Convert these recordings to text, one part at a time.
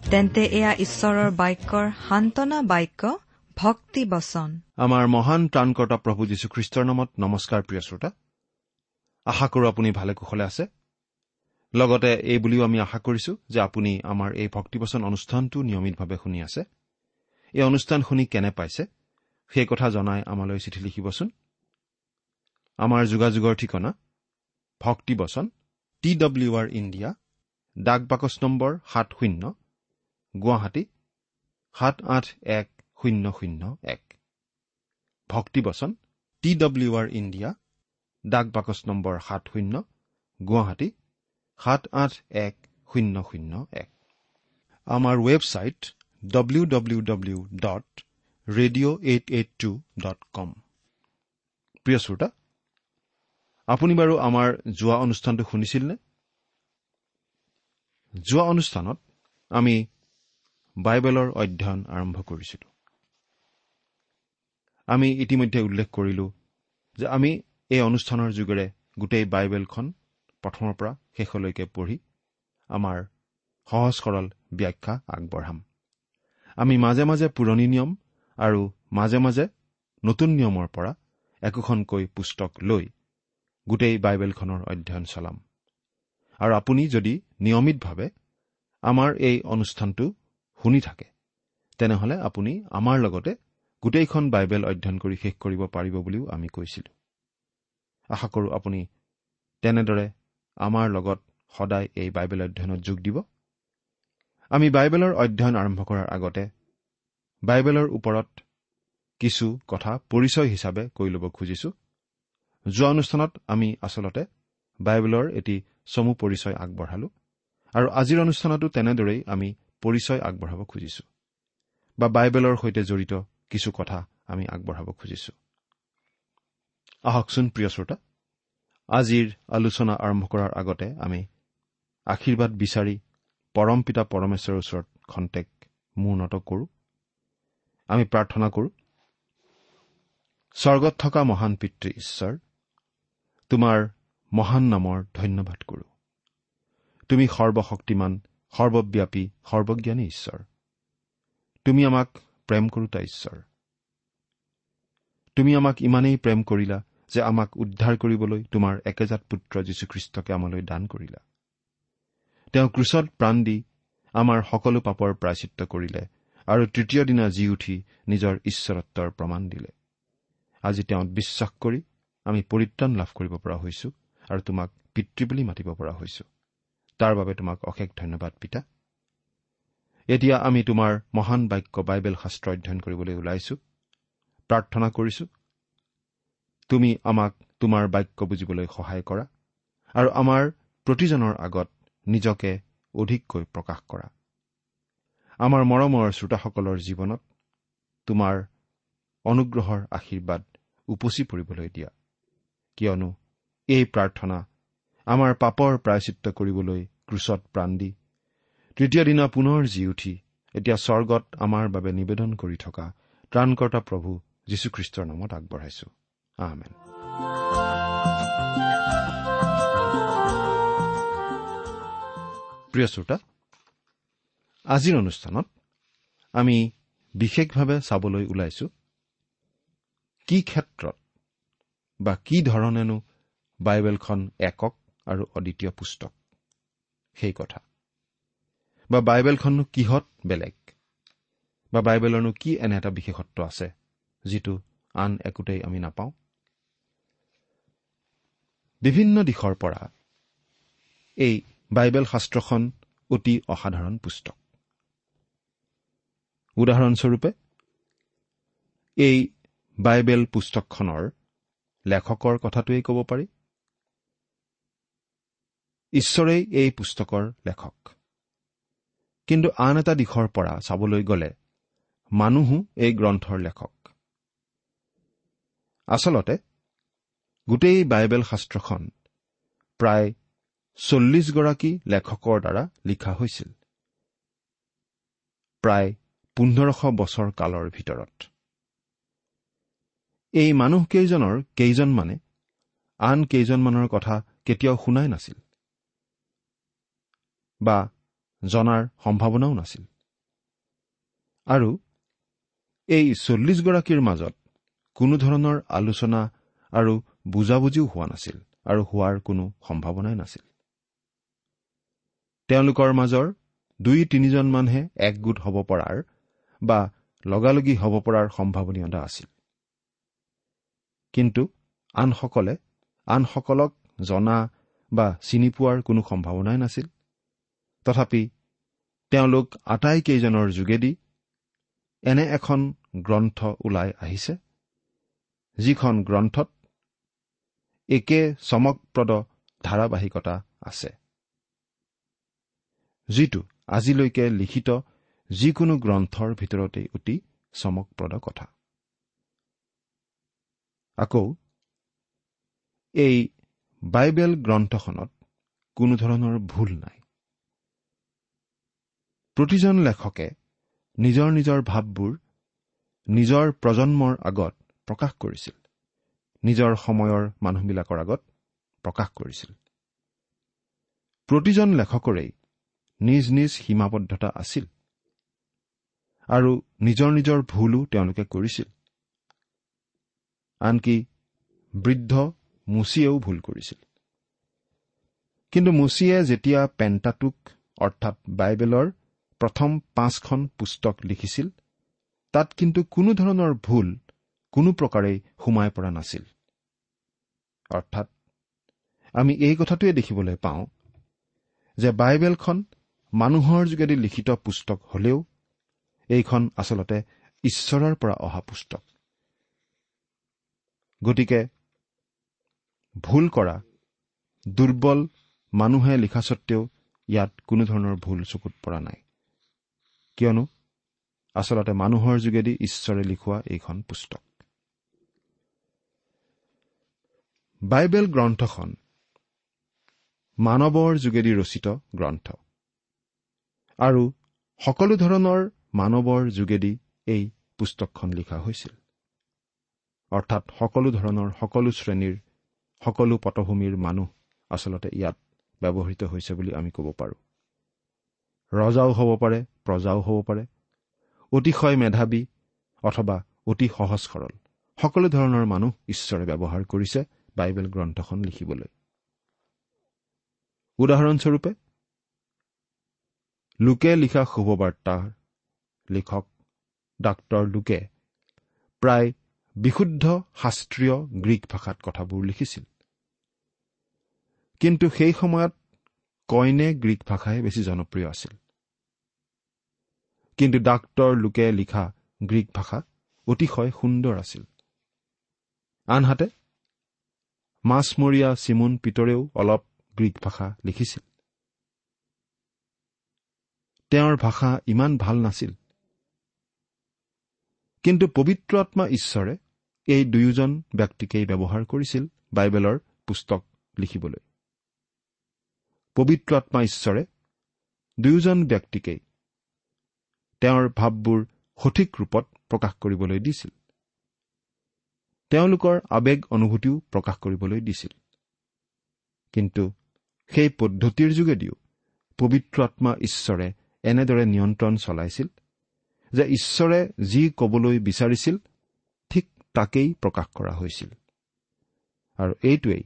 তেন্তে এয়া ঈশ্বৰৰ বাক্যৰ সান্তনা বাক্য ভক্তি বচন। আমাৰ মহান ত্ৰাণকৰ্তা প্ৰভু যীশুখ্ৰীষ্টৰ নামত নমস্কাৰ প্ৰিয় শ্ৰোতা। আশা কৰো আপুনি ভালে কুশলে আছে। লগতে এই বুলিও আমি আশা কৰিছো যে আপুনি আমাৰ এই ভক্তিবচন অনুষ্ঠানটো নিয়মিতভাৱে শুনি আছে। এই অনুষ্ঠান শুনি কেনে পাইছে সেই কথা জনাই আমালৈ চিঠি লিখিবচোন। আমাৰ যোগাযোগৰ ঠিকনা ভক্তিবচন টি ডব্লিউ আৰ ইণ্ডিয়া ডাক বাকচ নম্বৰ সাত শূন্য গুৱাহাটী সাত আঠ এক শূন্য শূন্য এক। ভক্তিবচন টি ডব্লিউ আৰ ইণ্ডিয়া ডাক বাকচ নম্বৰ সাত শূন্য গুৱাহাটী সাত আঠ এক শূন্য শূন্য এক। আমাৰ website W W W dot radio' eight eight two dot com প্ৰিয় শ্ৰোতা আপুনি বাৰু আমাৰ যোৱা অনুষ্ঠানটো শুনিছিলনে যোৱা অনুষ্ঠানত আমি বাইবেলৰ অধ্যয়ন আৰম্ভ কৰিছিলো। আমি ইতিমধ্যে উল্লেখ কৰিলো যে আমি এই অনুষ্ঠানৰ যোগেৰে গোটেই বাইবেলখন প্ৰথমৰ পৰা শেষলৈকে পঢ়ি আমাৰ সহজ সৰল ব্যাখ্যা আগবঢ়াম। আমি মাজে মাজে পুৰণি নিয়ম আৰু মাজে মাজে নতুন নিয়মৰ পৰা একোখনকৈ পুস্তক লৈ গোটেই বাইবেলখনৰ অধ্যয়ন চলাম। আৰু আপুনি যদি নিয়মিতভাৱে আমাৰ এই অনুষ্ঠানটো শুনি থাকে। তেনেহলে আপুনি আমাৰ লগতে গোটেইখন বাইবেল অধ্যয়ন কৰি শেষ কৰিব পাৰিব বুলিও আমি কৈছিলো। আশা কৰো আপুনি তেনেদৰে আমাৰ লগত সদায় এই বাইবেল অধ্যয়নত যোগ দিব। আমি বাইবেলৰ অধ্যয়ন আৰম্ভ কৰাৰ আগতে বাইবেলৰ ওপৰত কিছু কথা পৰিচয় হিচাপে কৈ ল'ব খুজিছো। যোৱা অনুষ্ঠানত আমি আচলতে বাইবেলৰ এটি চমু পৰিচয় আগবঢ়ালো আৰু আজিৰ অনুষ্ঠানতো তেনেদৰেই আমি পৰিচয় আগবঢ়াব খুজিছো। বা বাইবেলৰ সৈতে জড়িত কিছু কথা আমি আগবঢ়াব খুজিছো। আহকচোন প্ৰিয় শ্ৰোতা। আজিৰ আলোচনা আৰম্ভ কৰাৰ আগতে আমি আশীৰ্বাদ বিচাৰি পৰম পিতা পৰমেশ্বৰৰ ওচৰত খন্তেক মূৰ্ণত কৰো। আমি প্ৰাৰ্থনা কৰো স্বৰ্গত থকা মহান পিতৃ ঈশ্বৰ তোমাৰ মহান নামৰ ধন্যবাদ কৰো। তুমি সৰ্বশক্তিমান সৰ্বব্যাপী সৰ্বজ্ঞানী ঈশ্বৰ। তুমি আমাক প্ৰেম কৰোতা ঈশ্বৰ। তুমি আমাক ইমানেই প্ৰেম কৰিলা যে আমাক উদ্ধাৰ কৰিবলৈ তোমাৰ একেজাত পুত্ৰ যীশুখ্ৰীষ্টকে আমালৈ দান কৰিলা। তেওঁ ক্ৰুচত প্ৰাণ দি আমাৰ সকলো পাপৰ প্ৰায়চিত্ৰ কৰিলে আৰু তৃতীয় দিনা জি উঠি নিজৰ ঈশ্বৰত্বৰ প্ৰমাণ দিলে। আজি তেওঁত বিশ্বাস কৰি আমি পৰিত্ৰাণ লাভ কৰিব পৰা হৈছো আৰু তোমাক পিতৃ বুলি মাতিব পৰা হৈছো। তাৰ বাবে তোমাক অশেষ ধন্যবাদ পিতা। এতিয়া আমি তোমাৰ মহান বাক্য বাইবেল শাস্ত্ৰ অধ্যয়ন কৰিবলৈ ওলাইছো প্ৰাৰ্থনা কৰিছো। তুমি আমাক তোমাৰ বাক্য বুজিবলৈ সহায় কৰা আৰু আমাৰ প্ৰতিজনৰ আগত নিজকে অধিককৈ প্ৰকাশ কৰা। আমাৰ মৰমৰ শ্ৰোতাসকলৰ জীৱনত তোমাৰ অনুগ্ৰহৰ আশীৰ্বাদ উপচি পৰিবলৈ দিয়া। কিয়নো এই প্ৰাৰ্থনা আমাৰ পাপৰ প্ৰায়চিত্ৰ কৰিবলৈ ক্ৰুচত প্ৰাণ দি। তৃতীয় দিনা পুনৰ জি উঠি এতিয়া স্বৰ্গত আমাৰ বাবে নিবেদন কৰি থকা ত্ৰাণকৰ্তা প্ৰভু যীশুখ্ৰীষ্টৰ নামত আগবঢ়াইছো। আহমেন প্ৰিয় শ্ৰোতা আজিৰ অনুষ্ঠানত আমি বিশেষভাৱে চাবলৈ ওলাইছো কি ক্ষেত্ৰত বা কি ধৰণেনো বাইবেলখন একক আৰু অদ্বিতীয় পুস্তক? সেই কথা। বা বাইবেলখননো কিহত বেলেগ? বা বাইবেলৰনো কি এনে এটা বিশেষত্ব আছে যিটো আন একোতেই আমি নাপাওঁ? বিভিন্ন দিশৰ পৰা এই বাইবেল শাস্ত্ৰখন অতি অসাধাৰণ পুস্তক। উদাহৰণস্বৰূপে এই বাইবেল পুস্তকখনৰ লেখকৰ কথাটোৱেই ক'ব পাৰি ঈশ্বৰেই এই পুস্তকৰ লেখক। কিন্তু আন এটা দিশৰ পৰা চাবলৈ গ'লে মানুহো এই গ্ৰন্থৰ লেখক। আচলতে গোটেই বাইবেল শাস্ত্ৰখন প্ৰায় চল্লিছগৰাকী লেখকৰ দ্বাৰা লিখা হৈছিল। প্ৰায় পোন্ধৰশ বছৰ কালৰ ভিতৰত। এই মানুহকেইজনৰ কেইজনমানে আন কেইজনমানৰ কথা কেতিয়াও শুনাই নাছিল। বা জনাৰ সম্ভাৱনাও নাছিল। আৰু এই চল্লিছগৰাকীৰ মাজত কোনো ধৰণৰ আলোচনা আৰু বুজাবুজিও হোৱা নাছিল আৰু হোৱাৰ কোনো সম্ভাৱনাই নাছিল। তেওঁলোকৰ মাজৰ দুই তিনিজনমানহে একগোট হ'ব পৰাৰ বা লগালগি হ'ব পৰাৰ সম্ভাৱনীয়তা আছিল। কিন্তু আনসকলে আনসকলক জনা বা চিনি পোৱাৰ কোনো সম্ভাৱনাই নাছিল। তথাপি তেওঁলোক আটাইকেইজনৰ যোগেদি এনে এখন গ্ৰন্থ ওলাই আহিছে যিখন গ্ৰন্থত একে চমকপ্ৰদ ধাৰাবাহিকতা আছে যিটো আজিলৈকে লিখিত যিকোনো গ্ৰন্থৰ ভিতৰতেই অতি চমকপ্ৰদ কথা। আকৌ এই বাইবেল গ্ৰন্থখনত কোনো ধৰণৰ ভুল নাই। প্ৰতিজন লেখকে নিজৰ নিজৰ ভাৱবোৰ নিজৰ প্ৰজন্মৰ আগত প্ৰকাশ কৰিছিল। নিজৰ সময়ৰ মানুহবিলাকৰ আগত প্ৰকাশ কৰিছিল। প্ৰতিজন লেখকৰেই নিজ নিজ সীমাবদ্ধতা আছিল আৰু নিজৰ নিজৰ ভুলো তেওঁলোকে কৰিছিল। আনকি বৃদ্ধ মুচিয়েও ভুল কৰিছিল। কিন্তু মুচিয়ে যেতিয়া পেণ্টাটুক অৰ্থাৎ বাইবেলৰ প্ৰথম পাঁচখন পুস্তক লিখিছিল। তাত কিন্তু কোনো ধৰণৰ ভুল কোনো প্ৰকাৰেই সোমাই পৰা নাছিল। অৰ্থাৎ আমি এই কথাটোৱে দেখিবলৈ পাওঁ যে বাইবেলখন মানুহৰ যোগেদি লিখিত পুস্তক হলেও এইখন আচলতে ঈশ্বৰৰ পৰা অহা পুস্তক। গতিকে ভুল কৰা দুৰ্বল মানুহে লিখা স্বত্তেও ইয়াত কোনো ধৰণৰ ভুল চকুত পৰা নাই। কিয়নো আচলতে মানুহৰ যোগেদি ঈশ্বৰে লিখোৱা এইখন পুস্তক। বাইবেল গ্ৰন্থখন মানৱৰ যোগেদি ৰচিত গ্ৰন্থ। আৰু সকলো ধৰণৰ মানৱৰ যোগেদি এই পুস্তকখন লিখা হৈছিল। অৰ্থাৎ সকলো ধৰণৰ সকলো শ্ৰেণীৰ সকলো পটভূমিৰ মানুহ আচলতে ইয়াত ব্যৱহৃত হৈছে বুলি আমি ক'ব পাৰোঁ। ৰজাও হ'ব পাৰে প্ৰজাও হ'ব পাৰে। অতিশয় মেধাৱী অথবা অতি সহজ সৰল। সকলো ধৰণৰ মানুহ ঈশ্বৰে ব্যৱহাৰ কৰিছে বাইবেল গ্ৰন্থখন লিখিবলৈ। উদাহৰণস্বৰূপে লোকে লিখা শুভবাৰ্তাৰ লিখক ডাক্তৰ লোকে প্ৰায় বিশুদ্ধ শাস্ত্ৰীয় গ্ৰীক ভাষাত কথাবোৰ লিখিছিল। কিন্তু সেই সময়ত কইনে গ্ৰীক ভাষাই বেছি জনপ্ৰিয় আছিল। কিন্তু ডাক্তৰ লোকে লিখা গ্ৰীক ভাষা অতিশয় সুন্দৰ আছিল। আনহাতে মাছমৰীয়া চিমুন পিতৰেও অলপ গ্ৰীক ভাষা লিখিছিল। তেওঁৰ ভাষা ইমান ভাল নাছিল। কিন্তু পবিত্ৰ আত্মা ঈশ্বৰে এই দুয়োজন ব্যক্তিকেই ব্যৱহাৰ কৰিছিল বাইবেলৰ পুস্তক লিখিবলৈ। পবিত্ৰ আত্মা ঈশ্বৰে দুয়োজন ব্যক্তিকেই তেওঁৰ ভাৱবোৰ সঠিক ৰূপত প্ৰকাশ কৰিবলৈ দিছিল। তেওঁলোকৰ আৱেগ অনুভূতিও প্ৰকাশ কৰিবলৈ দিছিল। কিন্তু সেই পদ্ধতিৰ যোগেদিও পবিত্ৰ আত্মা ঈশ্বৰে এনেদৰে নিয়ন্ত্ৰণ চলাইছিল যে ঈশ্বৰে যি কবলৈ বিচাৰিছিল ঠিক তাকেই প্ৰকাশ কৰা হৈছিল। আৰু এইটোৱেই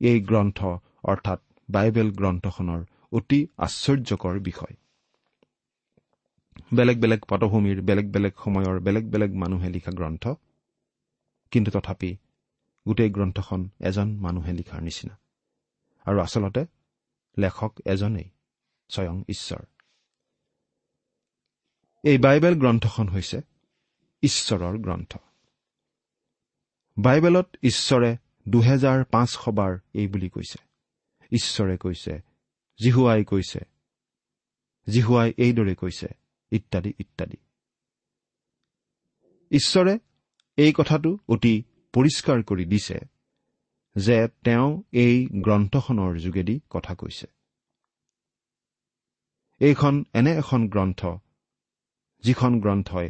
এই গ্ৰন্থ অৰ্থাৎ বাইবেল গ্ৰন্থখনৰ অতি আশ্চৰ্যকৰ বিষয়। বেলেগ বেলেগ পটভূমিৰ বেলেগ বেলেগ সময়ৰ বেলেগ বেলেগ মানুহে লিখা গ্ৰন্থ। কিন্তু তথাপি গোটেই গ্ৰন্থখন এজন মানুহে লিখাৰ নিচিনা। আৰু আচলতে লেখক এজনেই স্বয়ং ঈশ্বৰ। এই বাইবেল গ্ৰন্থখন হৈছে ঈশ্বৰৰ গ্ৰন্থ। বাইবেলত ঈশ্বৰে দুহেজাৰ পাঁচশবাৰ এই বুলি কৈছে। ঈশ্বৰে কৈছে জিহুৱাই কৈছে জিহুৱাই এইদৰে কৈছে ইত্যাদি ইত্যাদি। ঈশ্বৰে এই কথাটো অতি পৰিষ্কাৰ কৰি দিছে যে তেওঁ এই গ্ৰন্থখনৰ যোগেদি কথা কৈছে। এইখন এনে এখন গ্ৰন্থ যিখন গ্ৰন্থই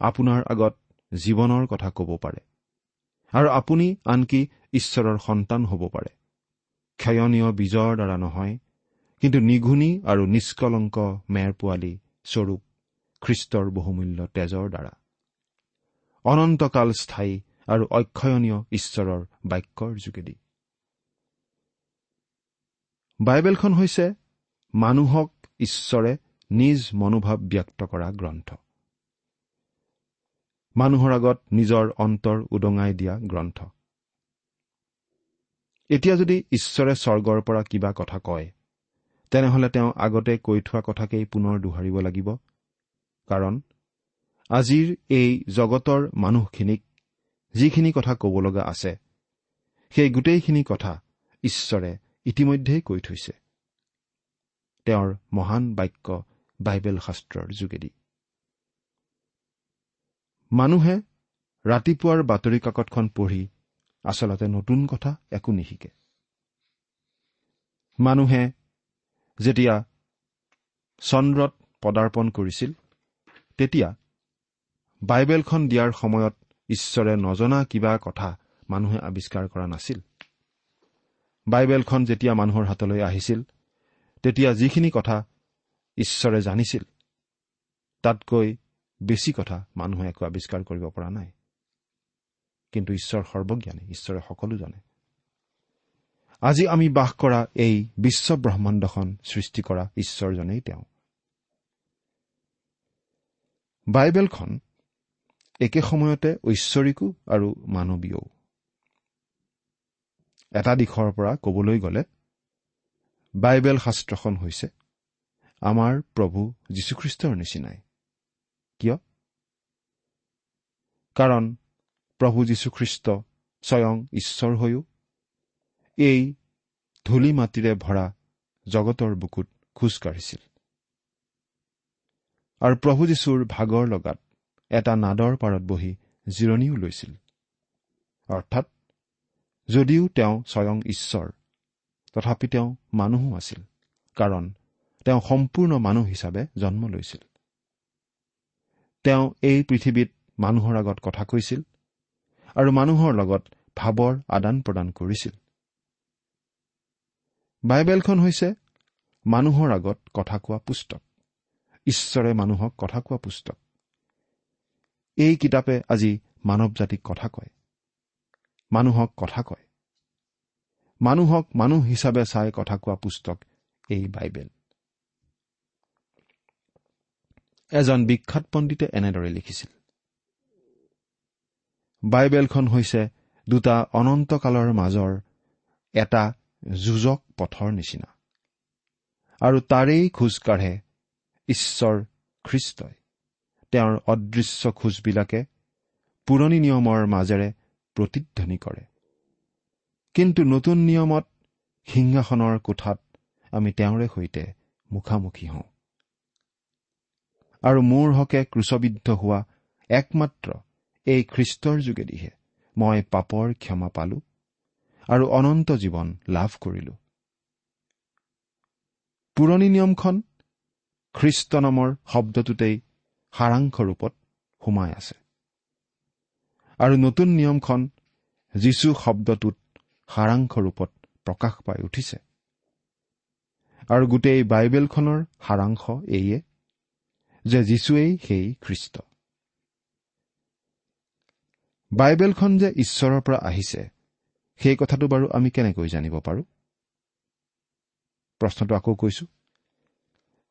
আপোনাৰ আগত জীৱনৰ কথা ক'ব পাৰে আৰু আপুনি আনকি ঈশ্বৰৰ সন্তান হ'ব পাৰে। ক্ষয়নীয় বীজৰ দ্বাৰা নহয় কিন্তু নিঘুণী আৰু নিষ্কলংক মেৰ পোৱালী স্বৰূপ খ্ৰীষ্টৰ বহুমূল্য তেজৰ দ্বাৰা। অনন্তকাল স্থায়ী আৰু অক্ষয়নীয় ঈশ্বৰৰ বাক্যৰ যোগেদি। বাইবেলখন হৈছে মানুহক ঈশ্বৰে নিজ মনোভাৱ ব্যক্ত কৰা গ্ৰন্থ। মানুহৰ আগত নিজৰ অন্তৰ উদঙাই দিয়া গ্ৰন্থ। এতিয়া যদি ঈশ্বৰে স্বৰ্গৰ পৰা কিবা কথা কয় তেনেহলে তেওঁ আগতে কৈ থোৱা কথাকেই পুনৰ দোহাৰিব লাগিব কাৰণ আজিৰ এই জগতৰ মানুহখিনিক যিখিনি কথা ক'ব লগা আছে সেই গোটেইখিনি কথা ঈশ্বৰে ইতিমধ্যেই কৈ থৈছে। তেওঁৰ মহান বাক্য বাইবেল শাস্ত্ৰৰ যোগেদি। মানুহে ৰাতিপুৱাৰ বাতৰি কাকতখন পঢ়ি আচলতে নতুন কথা একো নিশিকে। মানুহে যেতিয়া চন্দ্ৰত পদাৰ্পণ কৰিছিল তেতিয়া বাইবেলখন দিয়াৰ সময়ত ঈশ্বৰে নজনা কিবা কথা মানুহে আৱিষ্কাৰ কৰা নাছিল। বাইবেলখন যেতিয়া মানুহৰ হাতলৈ আহিছিল তেতিয়া যিখিনি কথা ঈশ্বৰে জানিছিল তাতকৈ বেছি কথা মানুহে একো আৱিষ্কাৰ কৰিব পৰা নাই। কিন্তু ঈশ্বৰ সৰ্বজ্ঞানী ঈশ্বৰে সকলো জানে। আজি আমি বাস কৰা এই বিশ্ব ব্ৰহ্মাণ্ডখন সৃষ্টি কৰা ঈশ্বৰজনেই তেওঁ। বাইবেলখন একে সময়তে ঐশ্বৰিকো আৰু মানৱীয়ও। এটা দিশৰ পৰা কবলৈ গ'লে বাইবেল শাস্ত্ৰখন হৈছে আমাৰ প্ৰভু যীশুখ্ৰীষ্টৰ নিচিনাই। কিয়? কাৰণ প্ৰভু যীশুখ্ৰীষ্ট স্বয়ং ঈশ্বৰ হৈও এই ধূলি মাটিৰে ভৰা জগতৰ বুকুত খোজকাঢ়িছিল আৰু প্ৰভু যীশুৰ ভাগৰ লগাত এটা নাদৰ পাৰত বহি জিৰণিও লৈছিল। অৰ্থাৎ যদিও তেওঁ স্বয়ং ঈশ্বৰ তথাপি তেওঁ মানুহো আছিল কাৰণ তেওঁ সম্পূৰ্ণ মানুহ হিচাপে জন্ম লৈছিল। তেওঁ এই পৃথিৱীত মানুহৰ আগত কথা কৈছিল আৰু মানুহৰ লগত ভাৱৰ আদান প্ৰদান কৰিছিল। বাইবেলখন হৈছে মানুহৰ আগত কথা কোৱা পুস্তক। ঈশ্বৰে মানুহক কথা কোৱা পুস্তক। এই কিতাপে আজি মানৱ জাতিক কথা কয়। মানুহক কথা কয়। মানুহক মানুহ হিচাপে চাই কথা কোৱা পুস্তক এই বাইবেল। এজন বিখ্যাত পণ্ডিতে এনেদৰে লিখিছিল। বাইবেলখন হৈছে দুটা অনন্তকালৰ মাজৰ এটা যুঁজক পথৰ নিচিনা। আৰু তাৰেই খোজ কাঢ়ে ঈশ্বৰ খ্ৰীষ্টই। তেওঁৰ অদৃশ্য খোজবিলাকে পুৰণি নিয়মৰ মাজেৰে প্ৰতিধ্বনি কৰে। কিন্তু নতুন নিয়মত সিংহাসনৰ কোঠাত আমি তেওঁৰে সৈতে মুখামুখি হওঁ। আৰু মোৰ হকে ক্ৰুচবিদ্ধ হোৱা একমাত্ৰ এই খ্ৰীষ্টৰ যোগেদিহে মই পাপৰ ক্ষমা পালো আৰু অনন্ত জীৱন লাভ কৰিলো। পুৰণি নিয়মখন খ্ৰীষ্ট নামৰ শব্দটোতেই সাৰাংশ ৰূপত সোমাই আছে। আৰু নতুন নিয়মখন যীশু শব্দটোত সাৰাংশ ৰূপত প্ৰকাশ পাই উঠিছে। আৰু গোটেই বাইবেলখনৰ সাৰাংশ এইয়ে যে যীশুৱেই সেই খ্ৰীষ্ট। বাইবেলখন যে ঈশ্বৰৰ পৰা আহিছে সেই কথাটো বাৰু আমি কেনেকৈ জানিব পাৰোঁ? প্ৰশ্নটো আকৌ কৈছো।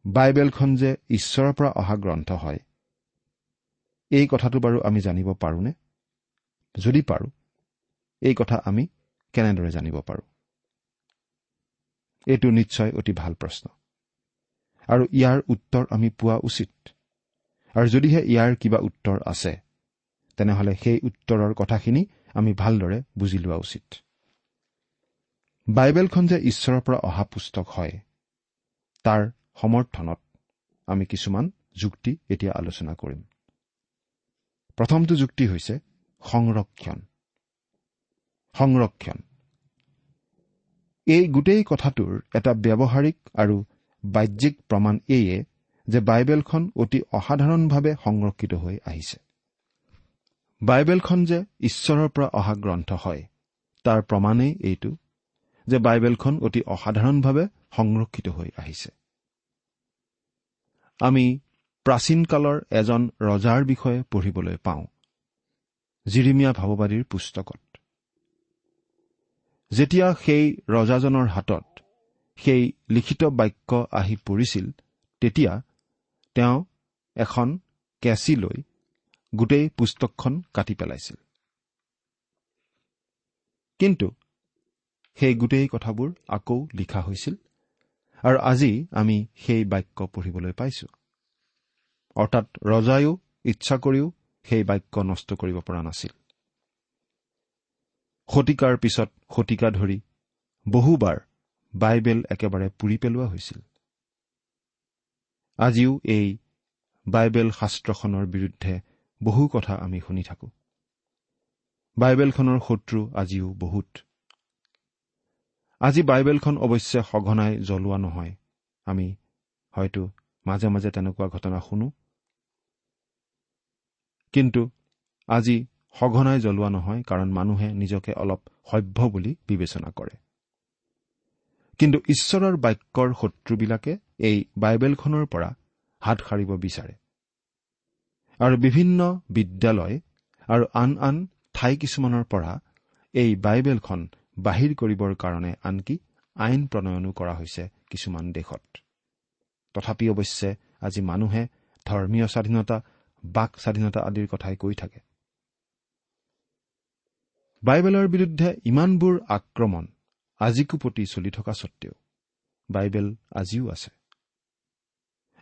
বাইবেলখন যে ঈশ্বৰৰ পৰা অহা গ্ৰন্থ হয় এই কথাটো বাৰু আমি জানিব পাৰোঁনে? যদি পাৰোঁ এই কথা আমি কেনেদৰে জানিব পাৰোঁ? এইটো নিশ্চয় অতি ভাল প্ৰশ্ন। আৰু ইয়াৰ উত্তৰ আমি পোৱা উচিত। আৰু যদিহে ইয়াৰ কিবা উত্তৰ আছে তেনেহলে সেই উত্তৰৰ কথাখিনি আমি ভালদৰে বুজি লোৱা উচিত। বাইবেলখন যে ঈশ্বৰৰ পৰা অহা পুস্তক হয় তাৰ সমৰ্থনত আমি কিছুমান যুক্তি এতিয়া আলোচনা কৰিম। প্ৰথমটো যুক্তি হৈছে সংৰক্ষণ। সংৰক্ষণ। এই গোটেই কথাটোৰ এটা ব্যৱহাৰিক আৰু বাহ্যিক প্ৰমাণ এইয়ে যে বাইবেলখন অতি অসাধাৰণভাৱে সংৰক্ষিত হৈ আহিছে। বাইবেলখন যে ঈশ্বৰৰ পৰা অহা গ্ৰন্থ হয় তাৰ প্ৰমাণেই এইটো যে বাইবেলখন অতি অসাধাৰণভাৱে সংৰক্ষিত হৈ আহিছে। আমি প্ৰাচীন কালৰ এজন ৰজাৰ বিষয়ে পঢ়িবলৈ পাওঁ। জিৰিমীয়া ভাৱবাদীৰ পুস্তকত। যেতিয়া সেই ৰজাজনৰ হাতত সেই লিখিত বাক্য আহি পৰিছিল তেতিয়া তেওঁ এখন কেঁচি লৈ গোটেই পুস্তকখন কাটি পেলাইছিল। কিন্তু সেই গোটেই কথাবোৰ আকৌ লিখা হৈছিল। আৰু আজি আমি সেই বাক্য পঢ়িবলৈ পাইছো। অৰ্থাৎ ৰজায়ো ইচ্ছা কৰিও সেই বাক্য নষ্ট কৰিব পৰা নাছিল। শতিকাৰ পিছত শতিকা ধৰি বহুবাৰ বাইবেল একেবাৰে পুৰি পেলোৱা হৈছিল। আজিও এই বাইবেল শাস্ত্ৰখনৰ বিৰুদ্ধে বহু কথা আমি শুনি থাকোঁ। বাইবেলখনৰ শত্ৰু আজিও বহুত। আজি বাইবেলখন অৱশ্যে সঘনাই জ্বলোৱা নহয়। আমি হয়তো মাজে মাজে তেনেকুৱা ঘটনা শুনো। কিন্তু আজি সঘনাই জ্বলোৱা নহয় কাৰণ মানুহে নিজকে অলপ সভ্য বুলি বিবেচনা কৰে। কিন্তু ঈশ্বৰৰ বাক্যৰ শত্ৰুবিলাকে এই বাইবেলখনৰ পৰা হাত সাৰিব বিচাৰে। আৰু বিভিন্ন বিদ্যালয় আৰু আন আন ঠাই কিছুমানৰ পৰা এই বাইবেলখন বাহিৰ কৰিবৰ কাৰণে আনকি আইন প্ৰণয়নো কৰা হৈছে কিছুমান দেশত। তথাপি অৱশ্যে আজি মানুহে ধৰ্মীয় স্বাধীনতা বাক স্বাধীনতা আদিৰ কথাই কৈ থাকে। বাইবেলৰ বিৰুদ্ধে ইমানবোৰ আক্ৰমণ আজিকো প্ৰতি চলি থকা স্বত্তেও বাইবেল আজিও আছে।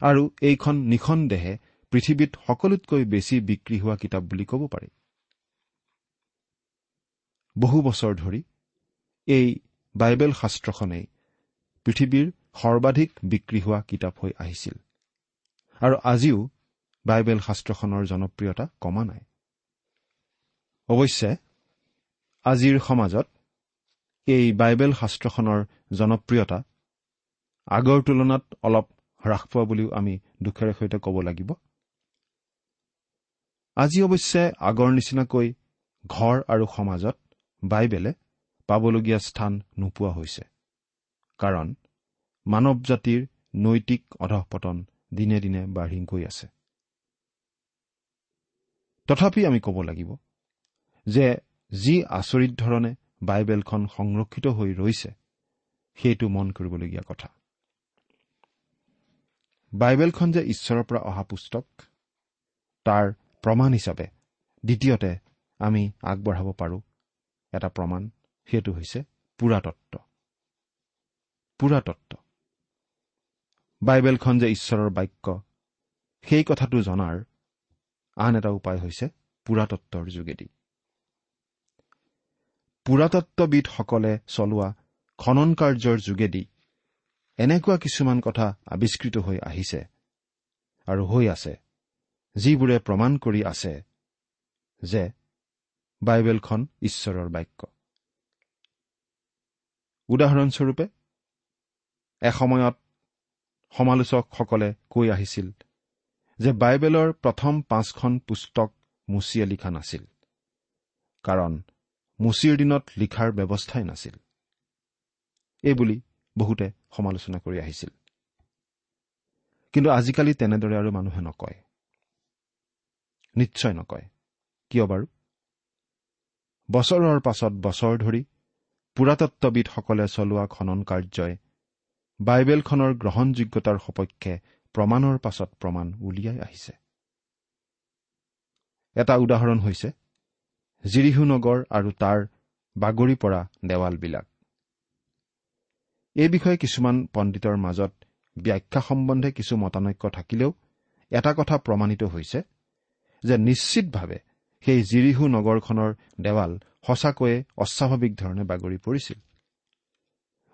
আৰু এইখন নিঃসন্দেহে পৃথিৱীত সকলোতকৈ বেছি বিক্ৰী হোৱা কিতাপ বুলি ক'ব পাৰি। বহু বছৰ ধৰি এই বাইবেল শাস্ত্ৰখনেই পৃথিৱীৰ সৰ্বাধিক বিক্ৰী হোৱা কিতাপ হৈ আহিছিল। আৰু আজিও বাইবেল শাস্ত্ৰখনৰ জনপ্ৰিয়তা কমা নাই। অৱশ্যে আজিৰ সমাজত এই বাইবেল শাস্ত্ৰখনৰ জনপ্ৰিয়তা আগৰ তুলনাত অলপ হ্ৰাস পোৱা বুলিও আমি দুখেৰে সৈতে ক'ব লাগিব। আজি অৱশ্যে আগৰ নিচিনাকৈ ঘৰ আৰু সমাজত বাইবেলে পাবলগীয়া স্থান নোপোৱা হৈছে। কাৰণ মানৱ জাতিৰ নৈতিক অধঃপতন দিনে দিনে বাঢ়ি গৈ আছে। তথাপি আমি ক'ব লাগিব যে যি আচৰিত ধৰণে বাইবেলখন সংৰক্ষিত হৈ ৰৈছে সেইটো মন কৰিবলগীয়া কথা। বাইবেলখন যে ঈশ্বৰৰ পৰা অহা পুস্তক তাৰ প্ৰমাণ হিচাপে দ্বিতীয়তে আমি আগবঢ়াব পাৰোঁ। এটা প্ৰমাণ সেইটো হৈছে পুৰাতত্ব। পুৰাতত্ব। বাইবেলখন যে ঈশ্বৰৰ বাক্য সেই কথাটো জনাৰ আন এটা উপায় হৈছে পুৰাতত্বৰ যোগেদি। পুৰাতত্ববিদসকলে চলোৱা খনন কাৰ্যৰ যোগেদি এনেকুৱা কিছুমান কথা আৱিষ্কৃত হৈ আহিছে আৰু হৈ আছে যিবোৰে প্ৰমাণ কৰি আছে যে বাইবেলখন ঈশ্বৰৰ বাক্য। উদাহৰণস্বৰূপে এসময়ত সমালোচকসকলে কৈ আহিছিল যে বাইবেলৰ প্ৰথম পাঁচখন পুস্তক মুচিয়ে লিখা নাছিল কাৰণ মুচিৰ দিনত লিখাৰ ব্যৱস্থাই নাছিল। এইবুলি বহুতে সমালোচনা কৰি আহিছিল। কিন্তু আজিকালি তেনেদৰে আৰু মানুহে নকয়। নিশ্চয় নকয়। কিয় বাৰু? বছৰৰ পাছত বছৰ ধৰি পুৰাতত্ববিদসকলে চলোৱা খনন কাৰ্যই বাইবেলখনৰ গ্ৰহণযোগ্যতাৰ সপক্ষে প্ৰমাণৰ পাছত প্ৰমাণ উলিয়াই আহিছে। এটা উদাহৰণ হৈছে জিৰিহু নগৰ আৰু তাৰ বাগৰি পৰা দেৱালবিলাক। এই বিষয়ে কিছুমান পণ্ডিতৰ মাজত ব্যাখ্যা সম্বন্ধে কিছু মতানৈক্য থাকিলেও এটা কথা প্ৰমাণিত হৈছে যে নিশ্চিতভাৱে সেই জিৰিহু নগৰখনৰ দেৱাল সঁচাকৈয়ে অস্বাভাৱিক ধৰণে বাগৰি পৰিছিল।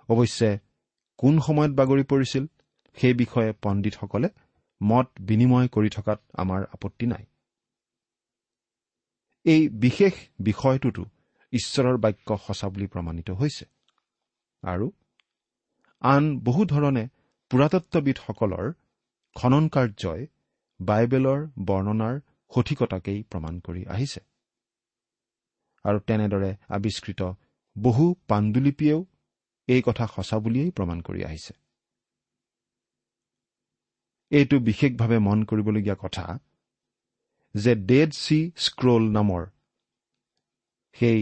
অৱশ্যে কোন সময়ত বাগৰি পৰিছিল সেই বিষয়ে পণ্ডিতসকলে মত বিনিময় কৰি থকাত আমাৰ আপত্তি নাই। এই বিশেষ বিষয়টোতো ঈশ্বৰৰ বাক্য সঁচা বুলি প্ৰমাণিত হৈছে। আৰু আন বহু ধৰণে পুৰাতত্ববিদসকলৰ খনন কাৰ্যই বাইবেলৰ বৰ্ণনাৰ সঠিকতাকেই প্ৰমাণ কৰি আহিছে। আৰু তেনেদৰে আৱিষ্কৃত বহু পাণ্ডুলিপিয়েও এই কথা সঁচা বুলিয়েই প্ৰমাণ কৰি আহিছে। এইটো বিশেষভাৱে মন কৰিবলগীয়া কথা যে ডেড চি স্ক্ৰল নামৰ সেই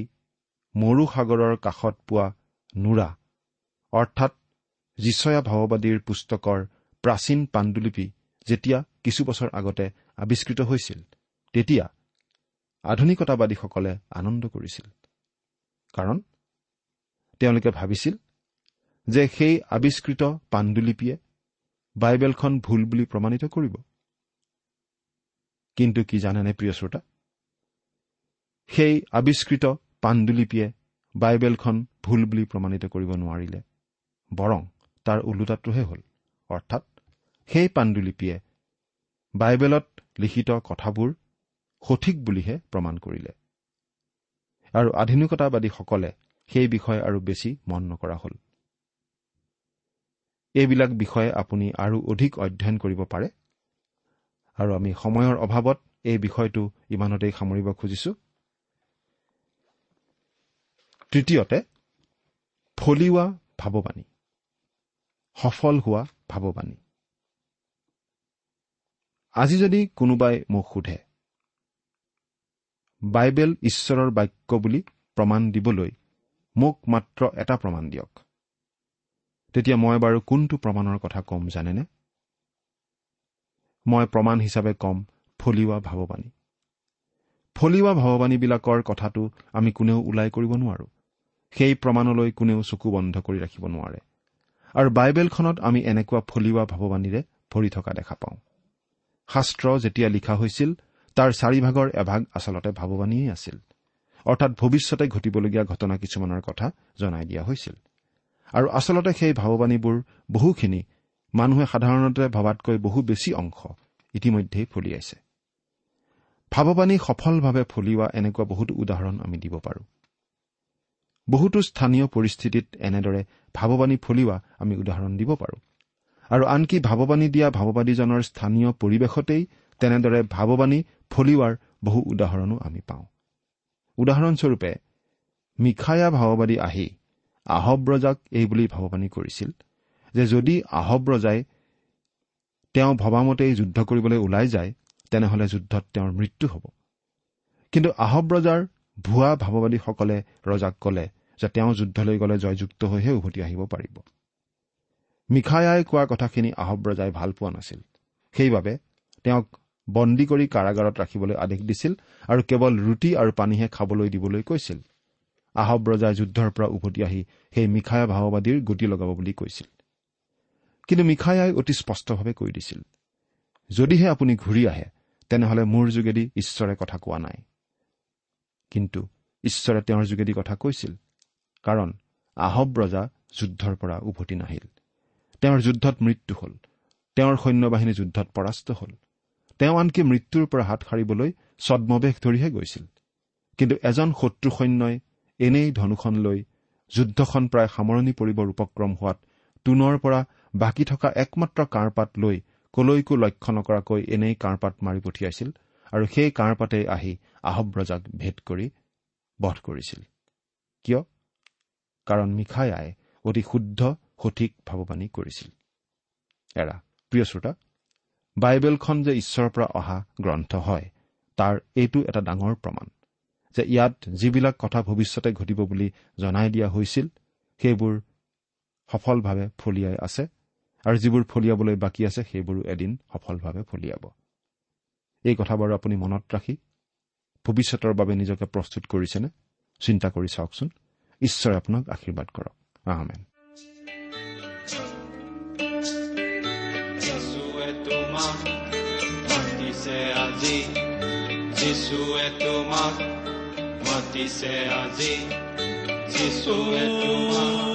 মৰু সাগৰৰ কাষত পোৱা নোৰা অৰ্থাৎ যিচয়া ভাৱবাদীৰ পুস্তকৰ প্ৰাচীন পাণ্ডুলিপি যেতিয়া কিছু বছৰ আগতে আৱিষ্কৃত হৈছিল তেতিয়া আধুনিকতাবাদীসকলে আনন্দ কৰিছিল। কাৰণ তেওঁলোকে ভাবিছিল যে সেই আৱিষ্কৃত পাণ্ডুলিপিয়ে বাইবেলখন ভুল বুলি প্ৰমাণিত কৰিব। কিন্তু কি জানেনে প্ৰিয় শ্ৰোতা? সেই আৱিষ্কৃত পাণ্ডুলিপিয়ে বাইবেলখন ভুল বুলি প্ৰমাণিত কৰিব নোৱাৰিলে বৰং তাৰ ওলোটাটোহে হ'ল। অৰ্থাৎ সেই পাণ্ডুলিপিয়ে বাইবেলত লিখিত কথাবোৰ সঠিক বুলিহে প্ৰমাণ কৰিলে। আৰু আধুনিকতাবাদীসকলে সেই বিষয়ে আৰু বেছি মন নকৰা হ'ল। এইবিলাক বিষয়ে আপুনি আৰু অধিক অধ্যয়ন কৰিব পাৰে। আৰু আমি সময়ৰ অভাৱত এই বিষয়টো ইমানতেই সামৰিব খুজিছো। তৃতীয়তে ফলিওৱা ভাৱবাণী সফল হোৱা ভাৱবাণী আজি যদি কোনোবাই মোক সোধে বাইবেল ঈশ্বৰৰ বাক্য বুলি প্ৰমাণ দিবলৈ মোক মাত্ৰ এটা প্ৰমাণ দিয়ক। তেতিয়া মই বাৰু কোনটো প্ৰমাণৰ কথা ক'ম জানেনে? মই প্ৰমাণ হিচাপে ক'ম ফলিওৱা ভাৱবাণী। ফলিওৱা ভাৱবাণীবিলাকৰ কথাটো আমি কোনেও ওলাই কৰিব নোৱাৰো। সেই প্ৰমাণলৈ কোনেও চকু বন্ধ কৰি ৰাখিব নোৱাৰে। আৰু বাইবেলখনত আমি এনেকুৱা ফলিওৱা ভাৱবাণীৰে ভৰি থকা দেখা পাওঁ। শাস্ত্ৰ যেতিয়া লিখা হৈছিল তাৰ চাৰিভাগৰ এভাগ আচলতে ভাৱবাণীয়েই আছিল। অৰ্থাৎ ভৱিষ্যতে ঘটিবলগীয়া ঘটনা কিছুমানৰ কথা জনাই দিয়া হৈছিল। আৰু আচলতে সেই ভাৱবাণীবোৰ বহুখিনি মানুহে সাধাৰণতে ভবাতকৈ বহু বেছি অংশ ইতিমধ্যেই ফলিয়াইছে ভাৱবাণী সফলভাৱে ফলিওৱা এনেকুৱা বহুতো উদাহৰণ আমি দিব পাৰোঁ। বহুতো স্থানীয় পৰিস্থিতিত এনেদৰে ভাৱবাণী ফলিওৱা আমি উদাহৰণ দিব পাৰোঁ। আৰু আনকি ভাৱবাণী দিয়া ভাৱবাদীজনৰ স্থানীয় পৰিৱেশতেই তেনেদৰে ভাৱবাণী ফলিওৱাৰ বহু উদাহৰণো আমি পাওঁ। উদাহৰণস্বৰূপে মিখায়া ভাৱবাদী আহি আহব ৰজাক এই বুলি ভাৱবাণী কৰিছিল যে যদি আহব ৰজাই তেওঁ ভবামতেই যুদ্ধ কৰিবলৈ ওলাই যায় তেনেহলে যুদ্ধত তেওঁৰ মৃত্যু হ'ব। কিন্তু আহব ৰজাৰ ভুৱা ভাৱবাদীসকলে ৰজাক কলে যে তেওঁ যুদ্ধলৈ গ'লে জয়যুক্ত হৈহে উভতি আহিব পাৰিব। মিখায়াই কোৱা কথাখিনি আহব ৰজাই ভাল পোৱা নাছিল। সেইবাবে তেওঁক বন্দী কৰি কাৰাগাৰত ৰাখিবলৈ আদেশ দিছিল আৰু কেৱল ৰুটি আৰু পানীহে খাবলৈ দিবলৈ কৈছিল। আহব ৰজাই যুদ্ধৰ পৰা উভতি আহি সেই মিখায়া ভাওবাদীৰ গতি লগাব বুলি কৈছিল। কিন্তু মিখায়াই অতি স্পষ্টভাৱে কৈ দিছিল যদিহে আপুনি ঘূৰি আহে তেনেহলে মোৰ যোগেদি ঈশ্বৰে কথা কোৱা নাই। কিন্তু ঈশ্বৰে তেওঁৰ যোগেদি কথা কৈছিল কাৰণ আহব ৰজা যুদ্ধৰ পৰা উভতি নাহিল। তেওঁৰ যুদ্ধত মৃত্যু হ'ল তেওঁৰ সৈন্যবাহিনী যুদ্ধত পৰাস্ত হ'ল। তেওঁ আনকি মৃত্যুৰ পৰা হাত সাৰিবলৈ ছদ্মবেশ ধৰিহে গৈছিল। কিন্তু এজন শত্ৰু সৈন্যই এনেই ধনুখন লৈ যুদ্ধখন প্ৰায় সামৰণি পৰিবৰ উপক্ৰম হোৱাত তোনৰ পৰা বাকী থকা একমাত্ৰ কাঁড়পাত লৈ কলৈকো লক্ষ্য নকৰাকৈ এনেই কাঁড়পাত মাৰি পঠিয়াইছিল আৰু সেই কাঁড়পাতে আহি আহব ৰজাক ভেদ কৰি বধ কৰিছিল। কিয়? কাৰণ মিখায়াই অতি শুদ্ধ সঠিক ভাৱবাণী কৰিছিল। এৰা প্ৰিয় শ্ৰোতা বাইবেলখন যে ঈশ্বৰৰ পৰা অহা গ্ৰন্থ হয় তাৰ এইটো এটা ডাঙৰ প্ৰমাণ যে ইয়াত যিবিলাক কথা ভৱিষ্যতে ঘটিব বুলি জনাই দিয়া হৈছিল সেইবোৰ সফলভাৱে ফলিয়াই আছে আৰু যিবোৰ ফলিয়াবলৈ বাকী আছে সেইবোৰো এদিন সফলভাৱে ফলিয়াব। এই কথাবোৰ আপুনি মনত ৰাখি ভৱিষ্যতৰ বাবে নিজকে প্ৰস্তুত কৰিছেনে? চিন্তা কৰি চাওকচোন। ঈশ্বৰে আপোনাক আশীৰ্বাদ কৰক। আহমেন যিচুৱে তোমাক মাতিছে আজি যিচুৱে তোমাক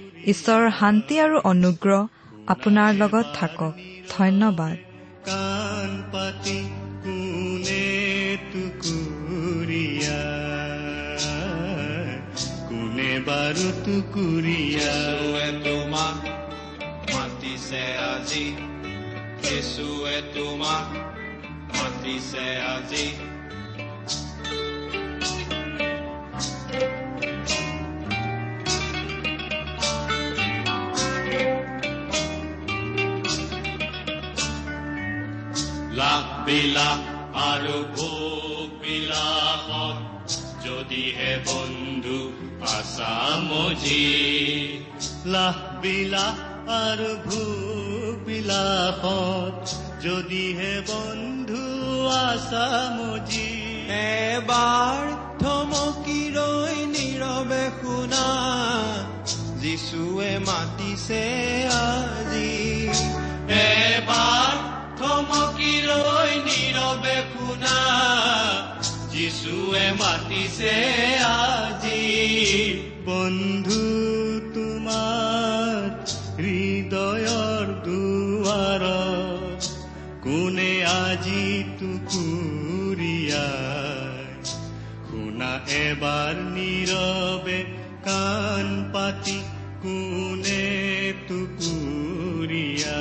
ঈশ্বৰৰ শান্তি আৰু অনুগ্ৰহ আপোনাৰ লগত থাকক। ধন্যবাদ। কাণ পাতি কোনে টুকুৰীয়া কোনে বাৰু টুকুৰীয়া তোমাক মাতিছে আজি যিচুৱে তোমাক মাতিছে আজি। বিলাস আৰু ভোগ বিলাসত যদিহে বন্ধু আছামজি লাখ বিলাস আৰু ভোগ বিলাসত যদিহে বন্ধু আছামজি এবাৰ থমকি ৰৈ নীৰৱে শুনা। যিচুৱে মাতিছে আজি। এবাৰ থমকি ৰৈ নীৰৱে শুনা যিচুৱে মাতিছে আজি বন্ধু তোমাৰ হৃদয়ৰ দুৱাৰ কোনে আজি টুকুৰীয়া শুনা এবাৰ নীৰৱে কাণ পাতি কোনে টুকুৰীয়া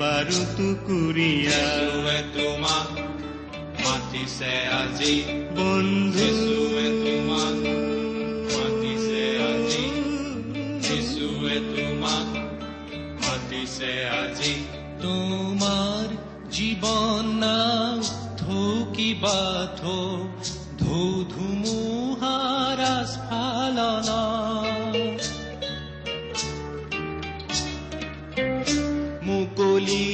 বাৰু টুকুৰীয়া তোমাক মাতিছে আজি বন্ধু তোমাক মাতিছে আজি যিচুৱে তোমাক মাতিছে আজি তোমাৰ জীৱন নাও থৌকিবা থৌ ধৌ ধুমুহাৰ মুকলি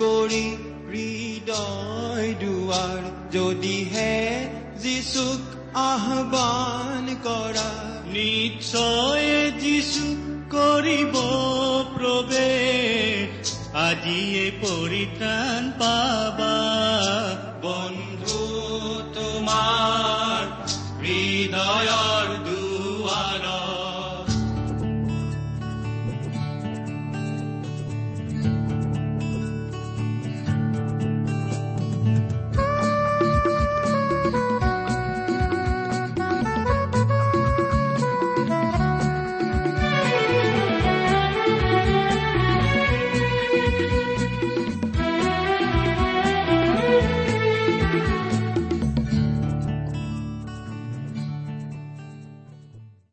কৰি হৃদয় দুৱাৰ যদিহে যিচুক আহ্বান কৰা। নিশ্চয় যিচু কৰিব প্ৰৱেশ আজিয়ে পৰিত্ৰাণ পাবা। বন্ধু তোমাৰ দুৱাৰ